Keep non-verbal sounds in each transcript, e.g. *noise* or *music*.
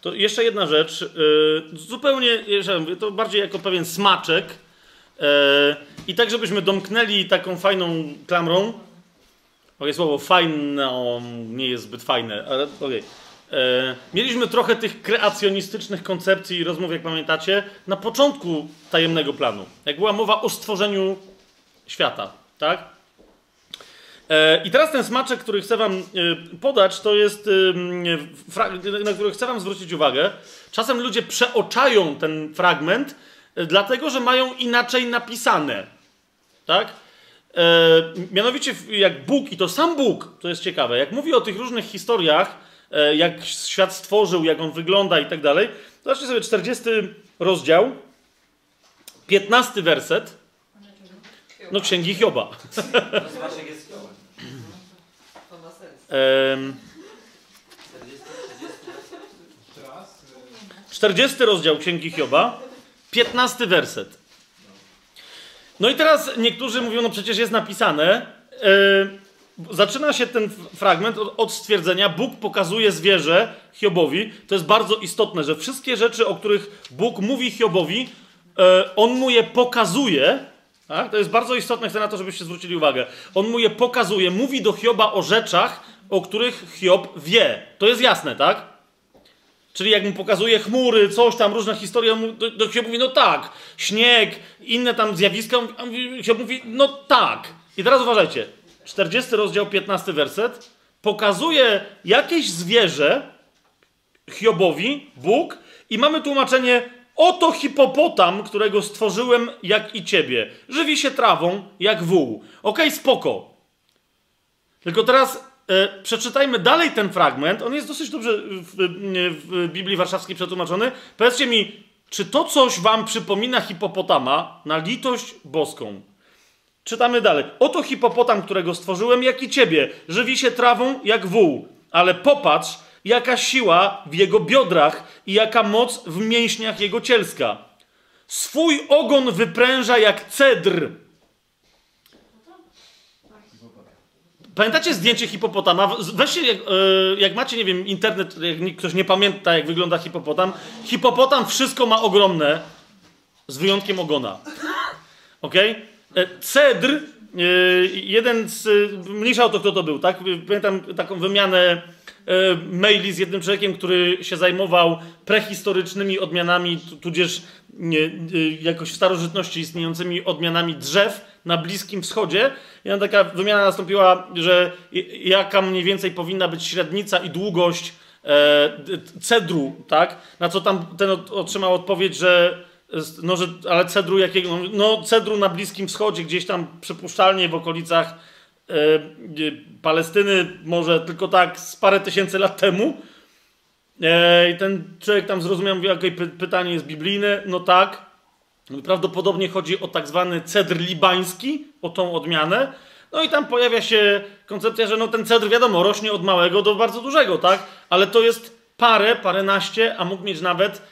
To jeszcze jedna rzecz, yy, zupełnie, to bardziej jako pewien smaczek. Yy, I tak, żebyśmy domknęli taką fajną klamrą. Moje słowo fajną nie jest zbyt fajne, ale okej. E, mieliśmy trochę tych kreacjonistycznych koncepcji i rozmów, jak pamiętacie, na początku tajemnego planu. Jak była mowa o stworzeniu świata, tak? E, I teraz ten smaczek, który chcę wam e, podać, to jest, na który chcę wam zwrócić uwagę. Czasem ludzie przeoczają ten fragment, dlatego że mają inaczej napisane. Tak? Mianowicie, jak Bóg, i to sam Bóg, to jest ciekawe, jak mówi o tych różnych historiach, E, jak świat stworzył, jak on wygląda i tak dalej. Zobaczcie sobie 40 rozdział, 15 werset. No księgi Hioba. Um, 40 rozdział Księgi Hioba, 15 werset. No i teraz niektórzy mówią, no przecież jest napisane, zaczyna się ten fragment od, od, stwierdzenia, Bóg pokazuje zwierzę Hiobowi. To jest bardzo istotne, że wszystkie rzeczy, o których Bóg mówi Hiobowi, e, on mu je pokazuje. Tak? To jest bardzo istotne, chcę na to, żebyście zwrócili uwagę. On mu je pokazuje, mówi do Hioba o rzeczach, o których Hiob wie. To jest jasne, tak? Czyli jak mu pokazuje chmury, coś tam, różne historie, do, do Hiob mówi, no tak, śnieg, inne tam zjawiska, Hiob mówi, no tak. I teraz uważajcie, 40 rozdział, 15 werset, pokazuje jakieś zwierzę Hiobowi, Bóg, i mamy tłumaczenie: Oto hipopotam, którego stworzyłem jak i ciebie. Żywi się trawą jak wół. Okej, okay, spoko. Tylko teraz przeczytajmy dalej ten fragment. On jest dosyć dobrze w, w Biblii Warszawskiej przetłumaczony. Powiedzcie mi, czy to coś wam przypomina hipopotama na litość boską? Czytamy dalej. Oto hipopotam, którego stworzyłem, jak i ciebie. Żywi się trawą jak wół. Ale popatrz, jaka siła w jego biodrach i jaka moc w mięśniach jego cielska. Swój ogon wypręża jak cedr. Pamiętacie zdjęcie hipopotama? Weźcie, jak, yy, jak macie, nie wiem, internet, jak ktoś nie pamięta, jak wygląda hipopotam. Hipopotam wszystko ma ogromne, z wyjątkiem ogona. Okay? E, cedr, e, jeden z, mniejsza o to kto to był, tak? Pamiętam taką wymianę e, maili z jednym człowiekiem, który się zajmował prehistorycznymi odmianami, tudzież nie, jakoś w starożytności istniejącymi odmianami drzew na Bliskim Wschodzie. I taka wymiana nastąpiła, że jaka mniej więcej powinna być średnica i długość cedru, tak? Na co tam ten otrzymał odpowiedź, że no, że, ale cedru jakiego? No, cedru na Bliskim Wschodzie, gdzieś tam przypuszczalnie w okolicach e, Palestyny, może tylko tak z parę tysięcy lat temu. E, I ten człowiek tam zrozumiał, py pytanie jest biblijne. No tak. Prawdopodobnie chodzi o tak zwany cedr libański, o tą odmianę. No i tam pojawia się koncepcja, że no ten cedr, wiadomo, rośnie od małego do bardzo dużego, tak? Ale to jest parę, paręnaście, a mógł mieć nawet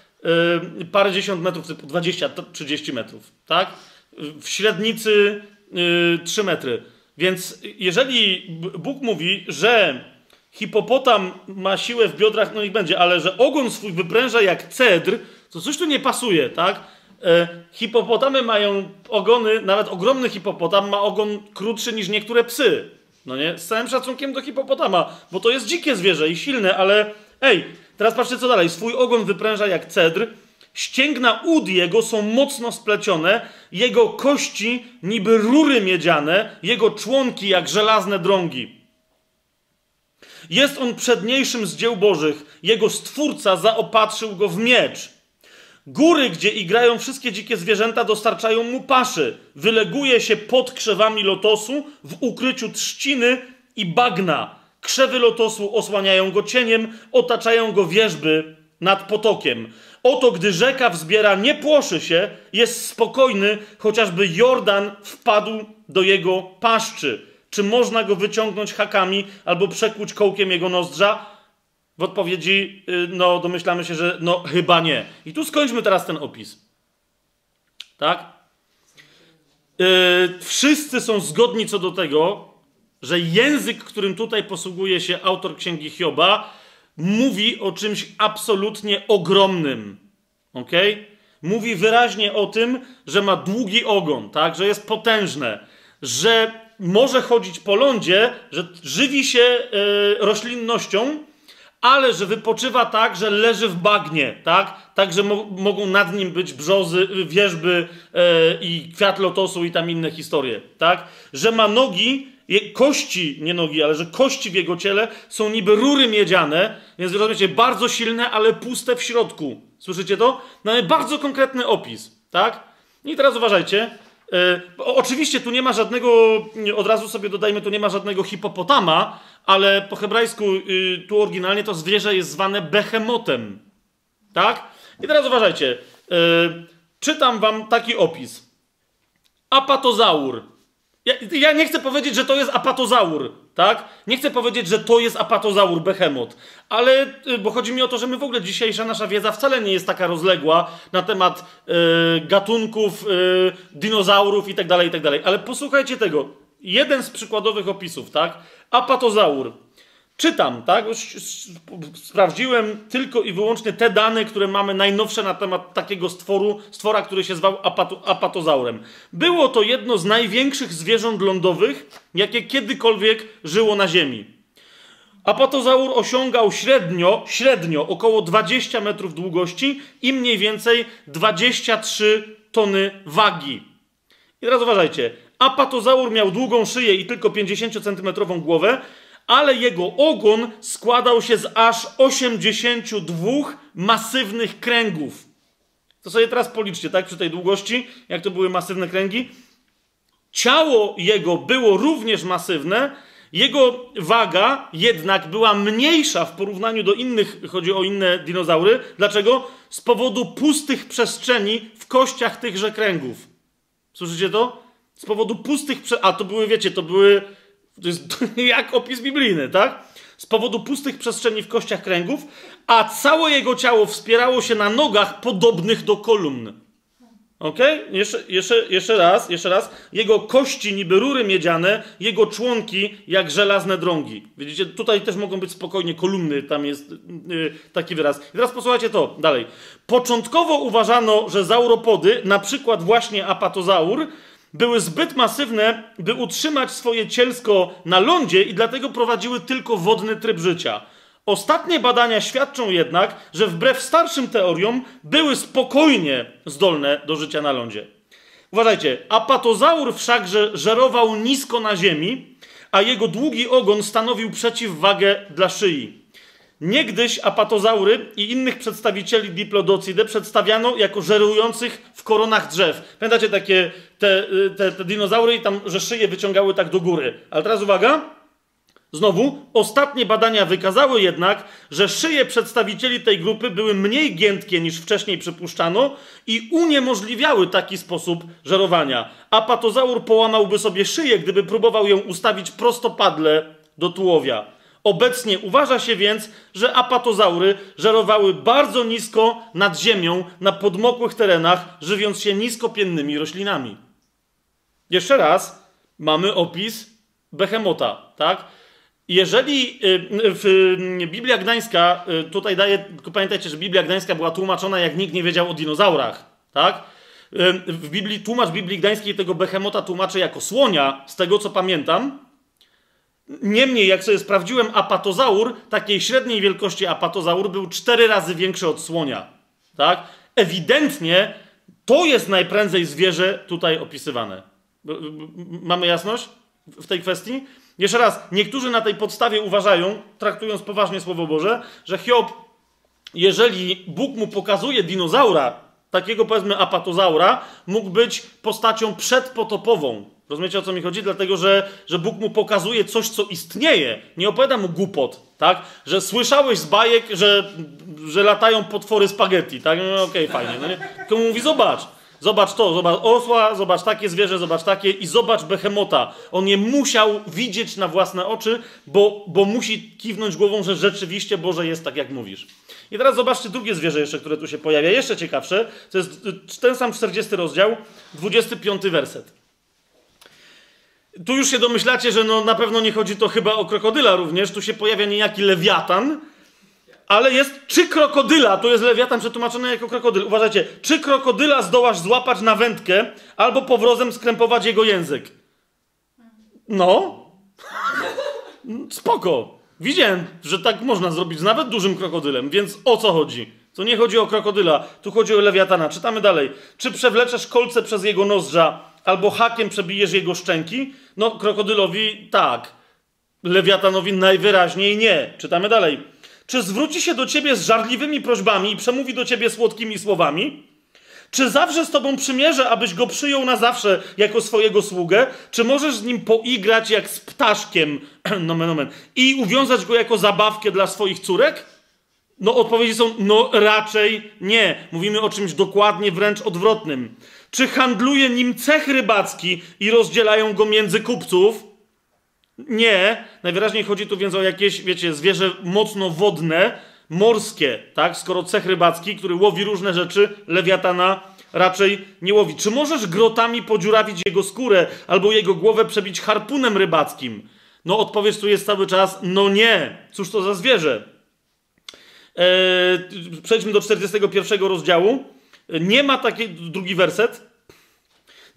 yy, parę dziesiąt metrów, typu 20-30 metrów, tak? W średnicy yy, 3 metry. Więc jeżeli Bóg mówi, że hipopotam ma siłę w biodrach, no i będzie, ale że ogon swój wypręża jak cedr, to coś tu nie pasuje, tak? E, hipopotamy mają ogony, nawet ogromny hipopotam ma ogon krótszy niż niektóre psy. No nie? Z całym szacunkiem do hipopotama, bo to jest dzikie zwierzę i silne, ale ej, Teraz patrzcie co dalej. Swój ogon wypręża jak cedr, ścięgna ud jego są mocno splecione, jego kości niby rury miedziane, jego członki jak żelazne drągi. Jest on przedniejszym z dzieł bożych, jego stwórca zaopatrzył go w miecz. Góry, gdzie igrają wszystkie dzikie zwierzęta, dostarczają mu paszy. Wyleguje się pod krzewami lotosu w ukryciu trzciny i bagna. Krzewy lotosu osłaniają go cieniem, otaczają go wierzby nad potokiem. Oto gdy rzeka wzbiera, nie płoszy się, jest spokojny, chociażby Jordan wpadł do jego paszczy. Czy można go wyciągnąć hakami albo przekłuć kołkiem jego nozdrza? W odpowiedzi, y, no, domyślamy się, że no, chyba nie. I tu skończmy teraz ten opis. Tak? Yy, wszyscy są zgodni co do tego, że język, którym tutaj posługuje się autor księgi Hioba, mówi o czymś absolutnie ogromnym. Ok? Mówi wyraźnie o tym, że ma długi ogon, tak? że jest potężne, że może chodzić po lądzie, że żywi się yy, roślinnością, ale że wypoczywa tak, że leży w bagnie, tak? Tak, że mo mogą nad nim być brzozy, wierzby yy, i kwiat lotosu i tam inne historie, tak? Że ma nogi, kości, nie nogi, ale że kości w jego ciele są niby rury miedziane, więc rozumiecie, bardzo silne, ale puste w środku. Słyszycie to? Mamy bardzo konkretny opis, tak? I teraz uważajcie. Yy, oczywiście tu nie ma żadnego, od razu sobie dodajmy, tu nie ma żadnego hipopotama, ale po hebrajsku yy, tu oryginalnie to zwierzę jest zwane behemotem. Tak? I teraz uważajcie. Yy, czytam wam taki opis. Apatozaur ja, ja, nie chcę powiedzieć, że to jest apatozaur, tak? Nie chcę powiedzieć, że to jest apatozaur, behemot, ale, y, bo chodzi mi o to, że my w ogóle dzisiejsza nasza wiedza wcale nie jest taka rozległa na temat y, gatunków, y, dinozaurów tak tak ale posłuchajcie tego. Jeden z przykładowych opisów, tak? Apatozaur Czytam, tak? Sprawdziłem tylko i wyłącznie te dane, które mamy najnowsze na temat takiego stworu, stwora, który się zwał apatozaurem. Było to jedno z największych zwierząt lądowych, jakie kiedykolwiek żyło na Ziemi. Apatozaur osiągał średnio, średnio około 20 metrów długości i mniej więcej 23 tony wagi. I teraz uważajcie. Apatozaur miał długą szyję i tylko 50 centymetrową głowę, ale jego ogon składał się z aż 82 masywnych kręgów. To sobie teraz policzcie, tak, przy tej długości, jak to były masywne kręgi. Ciało jego było również masywne, jego waga jednak była mniejsza w porównaniu do innych, chodzi o inne dinozaury. Dlaczego? Z powodu pustych przestrzeni w kościach tychże kręgów. Słyszycie to? Z powodu pustych przestrzeni. A to były, wiecie, to były to jest *laughs* jak opis biblijny, tak? Z powodu pustych przestrzeni w kościach kręgów, a całe jego ciało wspierało się na nogach podobnych do kolumn. Ok? Jeszcze, jeszcze, jeszcze raz, jeszcze raz. Jego kości niby rury miedziane, jego członki jak żelazne drągi. Widzicie, tutaj też mogą być spokojnie kolumny, tam jest yy, taki wyraz. I teraz posłuchajcie to dalej. Początkowo uważano, że zauropody, na przykład właśnie apatozaur, były zbyt masywne, by utrzymać swoje cielsko na lądzie i dlatego prowadziły tylko wodny tryb życia. Ostatnie badania świadczą jednak, że wbrew starszym teoriom były spokojnie zdolne do życia na lądzie. Uważajcie, apatozaur wszakże żerował nisko na ziemi, a jego długi ogon stanowił przeciwwagę dla szyi. Niegdyś apatozaury i innych przedstawicieli diplodocidy przedstawiano jako żerujących w koronach drzew. Pamiętacie takie te, te, te dinozaury i tam, że szyje wyciągały tak do góry. Ale teraz uwaga. Znowu, ostatnie badania wykazały jednak, że szyje przedstawicieli tej grupy były mniej giętkie niż wcześniej przypuszczano i uniemożliwiały taki sposób żerowania. Apatozaur połamałby sobie szyję, gdyby próbował ją ustawić prostopadle do tułowia. Obecnie uważa się więc, że apatozaury żerowały bardzo nisko nad ziemią, na podmokłych terenach, żywiąc się niskopiennymi roślinami. Jeszcze raz mamy opis behemota, tak? Jeżeli y, Biblia Gdańska y, tutaj daje, pamiętajcie, że Biblia Gdańska była tłumaczona jak nikt nie wiedział o dinozaurach, tak? W Biblii, tłumacz Biblii Gdańskiej tego behemota tłumaczy jako słonia, z tego co pamiętam, Niemniej, jak sobie sprawdziłem, apatozaur, takiej średniej wielkości apatozaur, był cztery razy większy od słonia. Tak? Ewidentnie to jest najprędzej zwierzę tutaj opisywane. Mamy jasność w tej kwestii? Jeszcze raz, niektórzy na tej podstawie uważają, traktując poważnie Słowo Boże, że Hiob, jeżeli Bóg mu pokazuje dinozaura, takiego powiedzmy apatozaura, mógł być postacią przedpotopową, Rozumiecie o co mi chodzi? Dlatego, że, że Bóg mu pokazuje coś, co istnieje. Nie opowiada mu głupot, tak? Że słyszałeś z bajek, że, że latają potwory spaghetti, tak? No okej, okay, fajnie. No nie? Tylko mówi, zobacz, zobacz to, zobacz osła, zobacz takie zwierzę, zobacz takie i zobacz behemota. On nie musiał widzieć na własne oczy, bo, bo musi kiwnąć głową, że rzeczywiście Boże jest tak, jak mówisz. I teraz zobaczcie drugie zwierzę jeszcze, które tu się pojawia, jeszcze ciekawsze. To jest ten sam 40 rozdział, 25 werset. Tu już się domyślacie, że no na pewno nie chodzi to chyba o krokodyla również. Tu się pojawia niejaki lewiatan. ale jest czy krokodyla, to jest lewiatan przetłumaczony jako krokodyl. Uważajcie, czy krokodyla zdołasz złapać na wędkę, albo powrozem skrępować jego język. No. *laughs* Spoko. Widziałem, że tak można zrobić z nawet dużym krokodylem, więc o co chodzi? To nie chodzi o krokodyla, tu chodzi o lewiatana. Czytamy dalej. Czy przewleczesz kolce przez jego nozdrza, albo hakiem przebijesz jego szczęki? No, krokodylowi tak. Lewiatanowi najwyraźniej nie. Czytamy dalej. Czy zwróci się do ciebie z żarliwymi prośbami i przemówi do ciebie słodkimi słowami? Czy zawsze z tobą przymierze, abyś go przyjął na zawsze jako swojego sługę? Czy możesz z nim poigrać jak z ptaszkiem, *clears throat* nomen omen, i uwiązać go jako zabawkę dla swoich córek? No odpowiedzi są, no raczej nie. Mówimy o czymś dokładnie wręcz odwrotnym. Czy handluje nim cech rybacki i rozdzielają go między kupców? Nie. Najwyraźniej chodzi tu więc o jakieś, wiecie, zwierzę mocno wodne, morskie, tak? Skoro cech rybacki, który łowi różne rzeczy, lewiatana raczej nie łowi. Czy możesz grotami podziurawić jego skórę albo jego głowę przebić harpunem rybackim? No odpowiedź tu jest cały czas, no nie. Cóż to za zwierzę? Eee, przejdźmy do 41 rozdziału. Nie ma takiego, drugi werset.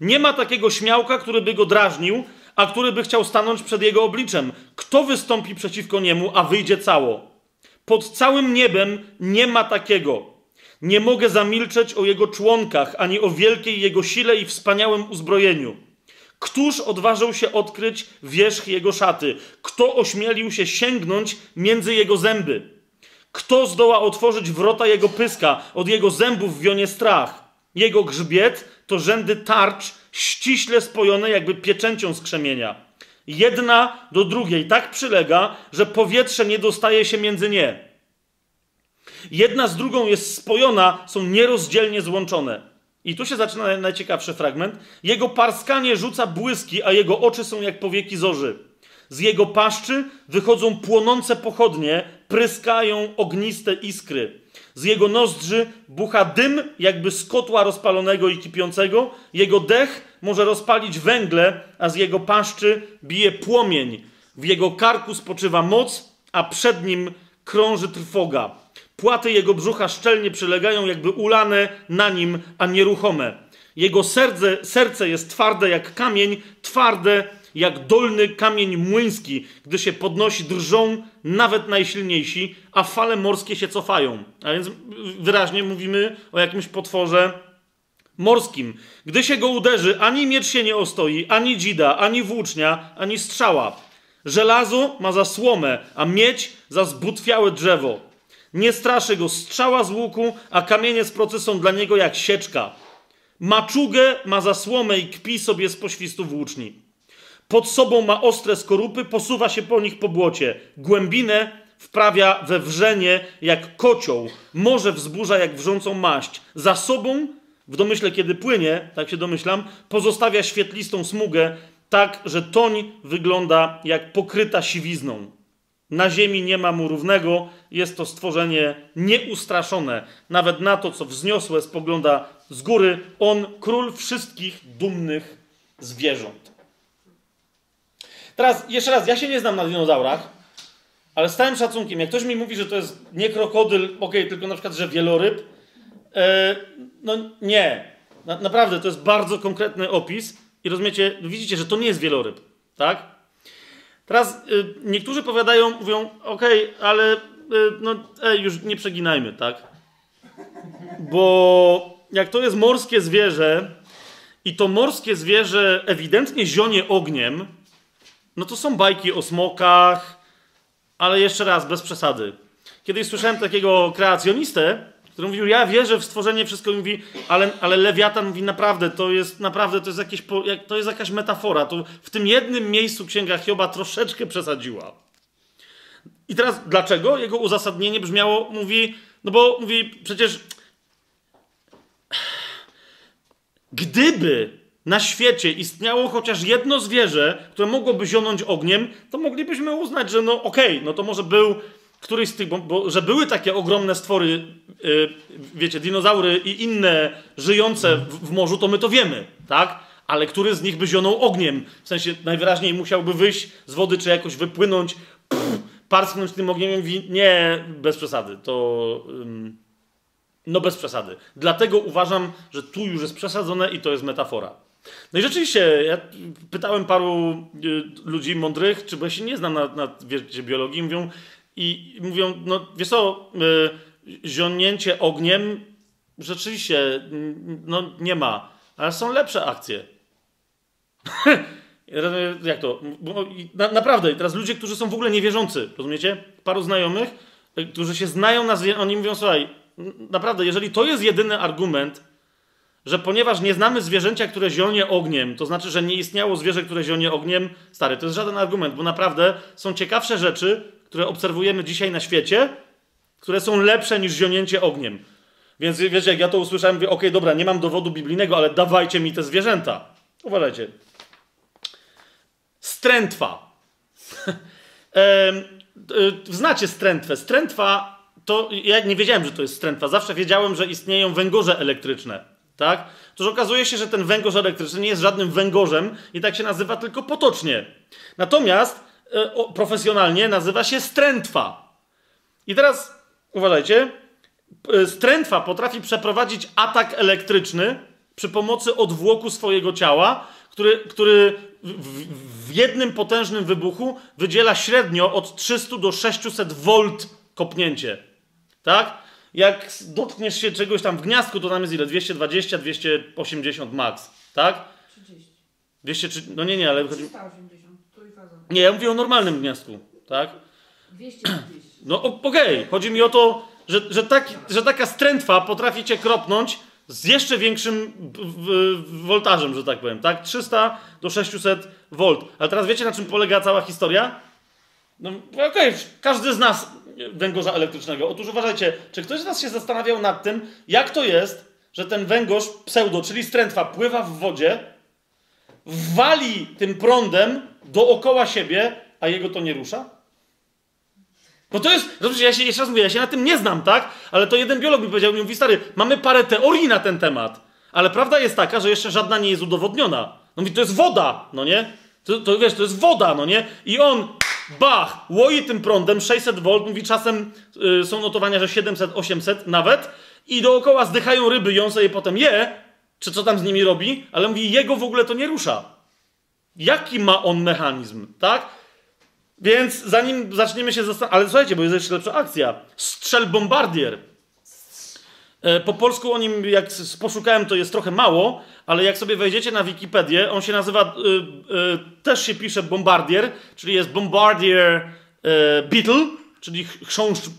Nie ma takiego śmiałka, który by go drażnił, a który by chciał stanąć przed jego obliczem. Kto wystąpi przeciwko niemu, a wyjdzie cało? Pod całym niebem nie ma takiego. Nie mogę zamilczeć o jego członkach, ani o wielkiej jego sile i wspaniałym uzbrojeniu. Któż odważył się odkryć wierzch jego szaty? Kto ośmielił się sięgnąć między jego zęby? Kto zdoła otworzyć wrota jego pyska? Od jego zębów wionie strach. Jego grzbiet to rzędy tarcz ściśle spojone jakby pieczęcią z krzemienia. Jedna do drugiej tak przylega, że powietrze nie dostaje się między nie. Jedna z drugą jest spojona, są nierozdzielnie złączone. I tu się zaczyna najciekawszy fragment. Jego parskanie rzuca błyski, a jego oczy są jak powieki zorzy. Z jego paszczy wychodzą płonące pochodnie, pryskają ogniste iskry. Z jego nozdrzy bucha dym, jakby z kotła rozpalonego i kipiącego. Jego dech może rozpalić węgle, a z jego paszczy bije płomień. W jego karku spoczywa moc, a przed nim krąży trwoga. Płaty jego brzucha szczelnie przylegają, jakby ulane na nim, a nieruchome. Jego serce, serce jest twarde jak kamień, twarde jak dolny kamień młyński. Gdy się podnosi, drżą nawet najsilniejsi, a fale morskie się cofają. A więc wyraźnie mówimy o jakimś potworze morskim. Gdy się go uderzy, ani miecz się nie ostoi, ani dzida, ani włócznia, ani strzała. Żelazo ma za słomę, a miedź za zbutwiałe drzewo. Nie straszy go strzała z łuku, a kamienie z procy są dla niego jak sieczka. Maczugę ma za słomę i kpi sobie z poświstu włóczni. Pod sobą ma ostre skorupy, posuwa się po nich po błocie. Głębinę wprawia we wrzenie jak kocioł, morze wzburza jak wrzącą maść. Za sobą, w domyśle kiedy płynie, tak się domyślam, pozostawia świetlistą smugę, tak, że toń wygląda jak pokryta siwizną. Na ziemi nie ma mu równego, jest to stworzenie nieustraszone. Nawet na to, co wzniosłe, spogląda z góry. On, król wszystkich dumnych zwierząt. Teraz jeszcze raz, ja się nie znam na dinozaurach, ale z całym szacunkiem, jak ktoś mi mówi, że to jest nie krokodyl, ok, tylko na przykład, że wieloryb, e, no nie. Na, naprawdę, to jest bardzo konkretny opis i rozumiecie, widzicie, że to nie jest wieloryb, tak? Teraz y, niektórzy powiadają, mówią, ok, ale y, no, ej, już nie przeginajmy, tak? Bo jak to jest morskie zwierzę i to morskie zwierzę ewidentnie zionie ogniem, no to są bajki o smokach, ale jeszcze raz, bez przesady. Kiedyś słyszałem takiego kreacjonistę, który mówił, ja wierzę w stworzenie, wszystko mówi, ale, ale Lewiatan mówi, naprawdę, to jest, naprawdę, to jest, jakieś, to jest jakaś metafora. To w tym jednym miejscu Księga Hioba troszeczkę przesadziła. I teraz dlaczego? Jego uzasadnienie brzmiało, mówi, no bo mówi, przecież gdyby na świecie istniało chociaż jedno zwierzę, które mogłoby zionąć ogniem, to moglibyśmy uznać, że no okej, okay, no to może był któryś z tych, bo, że były takie ogromne stwory, yy, wiecie, dinozaury i inne żyjące w, w, morzu, to my to wiemy, tak? Ale który z nich by zionął ogniem? W sensie najwyraźniej musiałby wyjść z wody, czy jakoś wypłynąć, pff, parsknąć tym ogniem, mówi, nie, bez przesady, to... no bez przesady. Dlatego uważam, że tu już jest przesadzone i to jest metafora. No i rzeczywiście, ja pytałem paru y, ludzi mądrych, czy bo ja się nie znam na, na wiecie, biologii, mówią, i mówią, no wiesz co, y, zionięcie ogniem rzeczywiście no, nie ma, ale są lepsze akcje. *laughs* Jak to? Na, naprawdę, teraz ludzie, którzy są w ogóle niewierzący, rozumiecie? Paru znajomych, y, którzy się znają na oni mówią, słuchaj, naprawdę, jeżeli to jest jedyny argument, że ponieważ nie znamy zwierzęcia, które zionie ogniem, to znaczy, że nie istniało zwierzę, które zionie ogniem, stary, to jest żaden argument, bo naprawdę są ciekawsze rzeczy, które obserwujemy dzisiaj na świecie, które są lepsze niż zionięcie ogniem. Więc wiecie, jak ja to usłyszałem, mówię, okej, okay, dobra, nie mam dowodu biblijnego, ale dawajcie mi te zwierzęta. Uważajcie. Strętwa. *laughs* e, znacie strętwę. Strętwa to, ja nie wiedziałem, że to jest strętwa. Zawsze wiedziałem, że istnieją węgorze elektryczne. Tak? Toż okazuje się, że ten węgorz elektryczny nie jest żadnym węgorzem i tak się nazywa tylko potocznie. Natomiast e, o, profesjonalnie nazywa się strętwa. I teraz uważajcie, e, strętwa potrafi przeprowadzić atak elektryczny przy pomocy odwłoku swojego ciała, który, który w, w jednym potężnym wybuchu wydziela średnio od 300 do 600 V kopnięcie. Tak? Jak dotkniesz się czegoś tam w gniazdku, to tam jest ile? 220, 280 max. Tak? 30. 230, no nie, nie, ale... 380, Nie, ja mówię o normalnym gniazdku. Tak? 200, No okej, okay. chodzi mi o to, że, że, tak, że taka strętwa potrafi cię kropnąć z jeszcze większym woltażem, że tak powiem, tak? 300 do 600 V. Ale teraz wiecie, na czym polega cała historia? No okej, okay, każdy z nas węgorza elektrycznego. Otóż uważajcie, czy ktoś z nas się zastanawiał nad tym, jak to jest, że ten węgorz pseudo, czyli strętwa, pływa w wodzie, wali tym prądem dookoła siebie, a jego to nie rusza? Bo to jest, zobaczcie, ja się jeszcze raz mówię, ja się na tym nie znam, tak? Ale to jeden biolog mi powiedział, mi mówi, stary, mamy parę teorii na ten temat, ale prawda jest taka, że jeszcze żadna nie jest udowodniona. No mówi, to jest woda, no nie? To, to wiesz, to jest woda, no nie? I on, bach, łoi tym prądem 600 V, mówi, czasem y, są notowania, że 700, 800 nawet, i dookoła zdychają ryby, ją sobie potem je, czy co tam z nimi robi, ale mówi, jego w ogóle to nie rusza. Jaki ma on mechanizm, tak? Więc zanim zaczniemy się zastanawiać, ale słuchajcie, bo jest jeszcze lepsza akcja. Strzel bombardier. E, po polsku o nim, jak poszukałem, to jest trochę mało, ale jak sobie wejdziecie na Wikipedię, on się nazywa, y, y, też się pisze bombardier, czyli jest bombardier y, beetle, czyli chrząszcz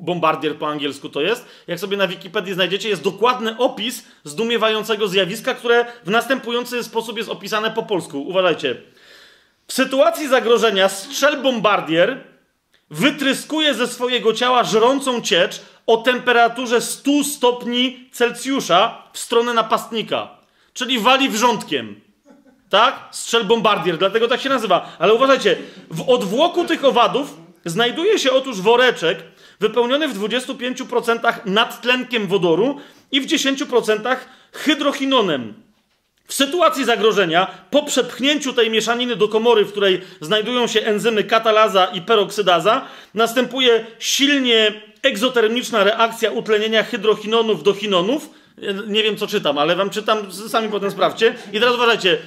bombardier po angielsku to jest. Jak sobie na Wikipedii znajdziecie, jest dokładny opis zdumiewającego zjawiska, które w następujący sposób jest opisane po polsku. Uważajcie. W sytuacji zagrożenia strzel bombardier wytryskuje ze swojego ciała żrącą ciecz o temperaturze 100 stopni Celsjusza w stronę napastnika. Czyli wali wrzątkiem. Tak? Strzel bombardier, dlatego tak się nazywa. Ale uważajcie, w odwłoku tych owadów znajduje się otóż woreczek wypełniony w 25% nadtlenkiem wodoru i w 10% hydrochinonem. W sytuacji zagrożenia, po przepchnięciu tej mieszaniny do komory, w której znajdują się enzymy katalaza i peroksydaza, następuje silnie egzotermiczna reakcja utlenienia hydrochinonów do chinonów. Nie wiem, co czytam, ale wam czytam, sami potem sprawdźcie. I teraz uważajcie,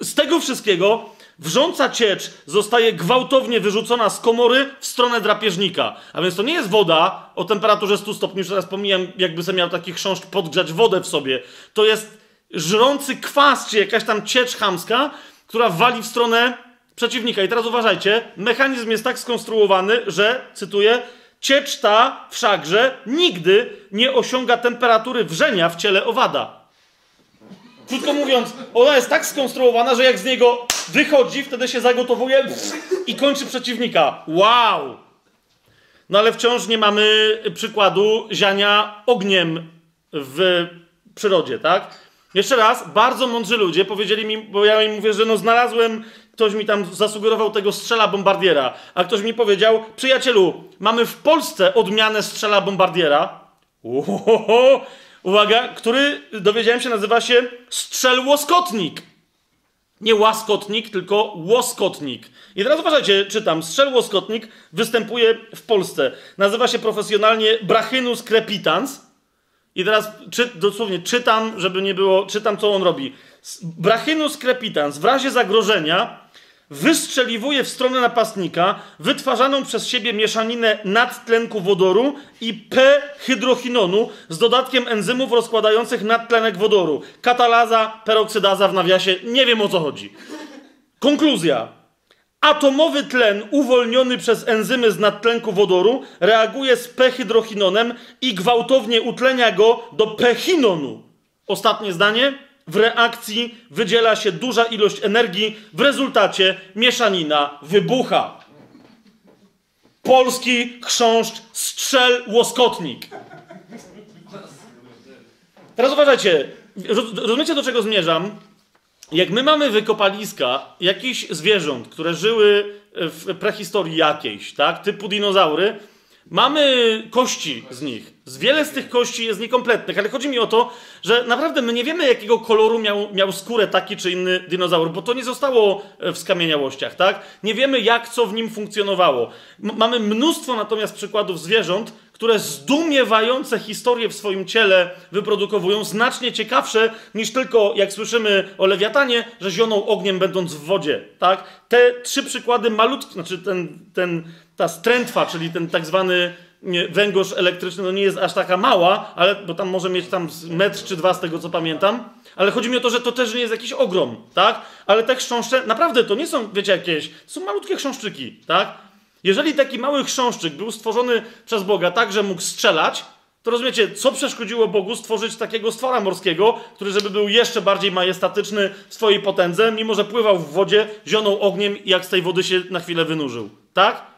z tego wszystkiego wrząca ciecz zostaje gwałtownie wyrzucona z komory w stronę drapieżnika. A więc to nie jest woda o temperaturze 100 stopni, już teraz pomijam, jakby sobie miał taki chrząszcz podgrzać wodę w sobie. To jest żrący kwas, czy jakaś tam ciecz chamska, która wali w stronę przeciwnika. I teraz uważajcie, mechanizm jest tak skonstruowany, że, cytuję, ciecz ta wszakże nigdy nie osiąga temperatury wrzenia w ciele owada. Krótko mówiąc, ona jest tak skonstruowana, że jak z niego wychodzi, wtedy się zagotowuje i kończy przeciwnika. Wow! No ale wciąż nie mamy przykładu ziania ogniem w przyrodzie, tak? Jeszcze raz, bardzo mądrzy ludzie powiedzieli mi, bo ja im mówię, że no znalazłem, ktoś mi tam zasugerował tego strzela bombardiera, a ktoś mi powiedział, przyjacielu, mamy w Polsce odmianę strzela bombardiera. Ohoho, uwaga, który dowiedziałem się nazywa się strzel łoskotnik. Nie łaskotnik, tylko łoskotnik. I teraz uważajcie, czytam. Strzel łoskotnik występuje w Polsce. Nazywa się profesjonalnie Brachynus crepitans. I teraz czy, dosłownie czytam, żeby nie było, czytam co on robi. Brachynus crepitans w razie zagrożenia wystrzeliwuje w stronę napastnika wytwarzaną przez siebie mieszaninę nadtlenku wodoru i P-hydrochinonu z dodatkiem enzymów rozkładających nadtlenek wodoru. Katalaza, peroksydaza w nawiasie. Nie wiem o co chodzi. Konkluzja. Atomowy tlen uwolniony przez enzymy z nadtlenku wodoru reaguje z P-hydrochinonem i gwałtownie utlenia go do P-chinonu. Ostatnie zdanie w reakcji wydziela się duża ilość energii, w rezultacie mieszanina wybucha. Polski chrząszcz strzel łoskotnik. Teraz uważajcie, rozumiecie do czego zmierzam? Jak my mamy wykopaliska jakichś zwierząt, które żyły w prehistorii jakiejś, tak, typu dinozaury, Mamy kości z nich. Z wiele z tych kości jest niekompletnych, ale chodzi mi o to, że naprawdę my nie wiemy, jakiego koloru miał, miał skórę taki czy inny dinozaur, bo to nie zostało e, w skamieniałościach, tak? Nie wiemy, jak co w nim funkcjonowało. M mamy mnóstwo natomiast przykładów zwierząt, które zdumiewające historie w swoim ciele wyprodukowują, znacznie ciekawsze niż tylko, jak słyszymy o lewiatanie, że zioną ogniem będąc w wodzie, tak? Te trzy przykłady malutkie, znaczy ten, ten ta strętwa, czyli ten tak zwany węgorz elektryczny, no nie jest aż taka mała, ale, bo tam może mieć tam metr czy dwa z tego, co pamiętam. Ale chodzi mi o to, że to też nie jest jakiś ogrom, tak? Ale te chrząszcze, naprawdę to nie są, wiecie, jakieś, to są malutkie chrząszczyki, tak? Jeżeli taki mały chrząszczyk był stworzony przez Boga tak, że mógł strzelać, to rozumiecie, co przeszkodziło Bogu stworzyć takiego stwora morskiego, który żeby był jeszcze bardziej majestatyczny w swojej potędze, mimo że pływał w wodzie, zionął ogniem i jak z tej wody się na chwilę wynurzył, tak?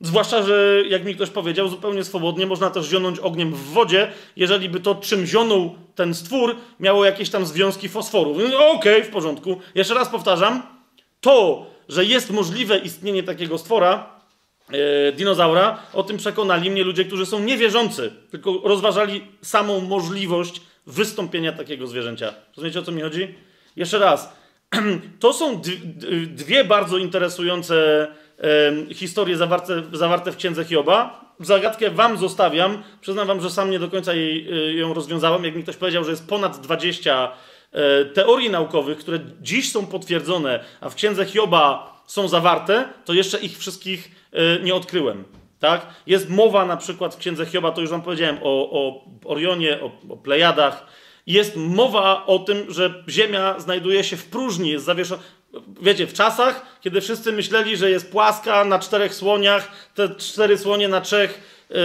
Zwłaszcza, że jak mi ktoś powiedział, zupełnie swobodnie można też zionąć ogniem w wodzie, jeżeli by to, czym zionął ten stwór, miało jakieś tam związki fosforu. Okej, okay, w porządku. Jeszcze raz powtarzam, to, że jest możliwe istnienie takiego stwora, e, dinozaura, o tym przekonali mnie ludzie, którzy są niewierzący, tylko rozważali samą możliwość wystąpienia takiego zwierzęcia. Rozumiecie, o co mi chodzi? Jeszcze raz. *clears throat* To są dwie bardzo interesujące historie zawarte, zawarte w księdze Hioba. Zagadkę wam zostawiam. Przyznam wam, że sam nie do końca jej, y, ją rozwiązałem. Jak mi ktoś powiedział, że jest ponad 20 e, teorii naukowych, które dziś są potwierdzone, a w księdze Hioba są zawarte, to jeszcze ich wszystkich e, nie odkryłem. Tak? Jest mowa na przykład w księdze Hioba, to już wam powiedziałem, o, o Orionie, o, o Plejadach. Jest mowa o tym, że Ziemia znajduje się w próżni, jest zawieszona wiecie, w czasach, kiedy wszyscy myśleli, że jest płaska na czterech słoniach, te cztery słonie na trzech yy,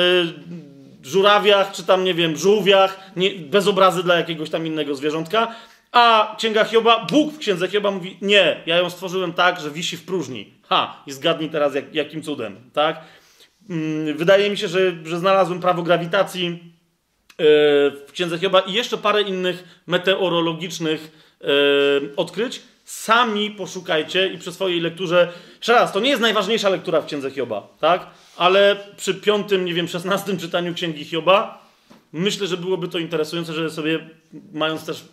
żurawiach, czy tam, nie wiem, żółwiach, nie, bez obrazy dla jakiegoś tam innego zwierzątka, a Księga Hioba, Bóg w Księdze Hioba mówi, nie, ja ją stworzyłem tak, że wisi w próżni. Ha, i zgadnij teraz, jak, jakim cudem, tak? Yy, wydaje mi się, że, że znalazłem prawo grawitacji yy, w Księdze Hioba i jeszcze parę innych meteorologicznych yy, odkryć, Sami poszukajcie i przy swojej lekturze. Jeszcze raz, to nie jest najważniejsza lektura w księdze Hioba, tak? Ale przy piątym, nie wiem, szesnastym czytaniu księgi Hioba myślę, że byłoby to interesujące, że sobie, mając też,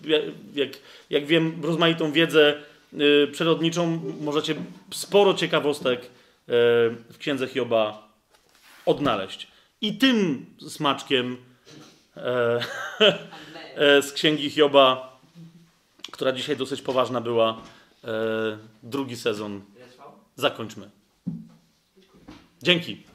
jak, jak wiem, rozmaitą wiedzę yy, przyrodniczą, możecie sporo ciekawostek yy, w księdze Hioba odnaleźć. I tym smaczkiem yy, *laughs* z księgi Hioba która dzisiaj dosyć poważna była. E, drugi sezon. Zakończmy. Dzięki.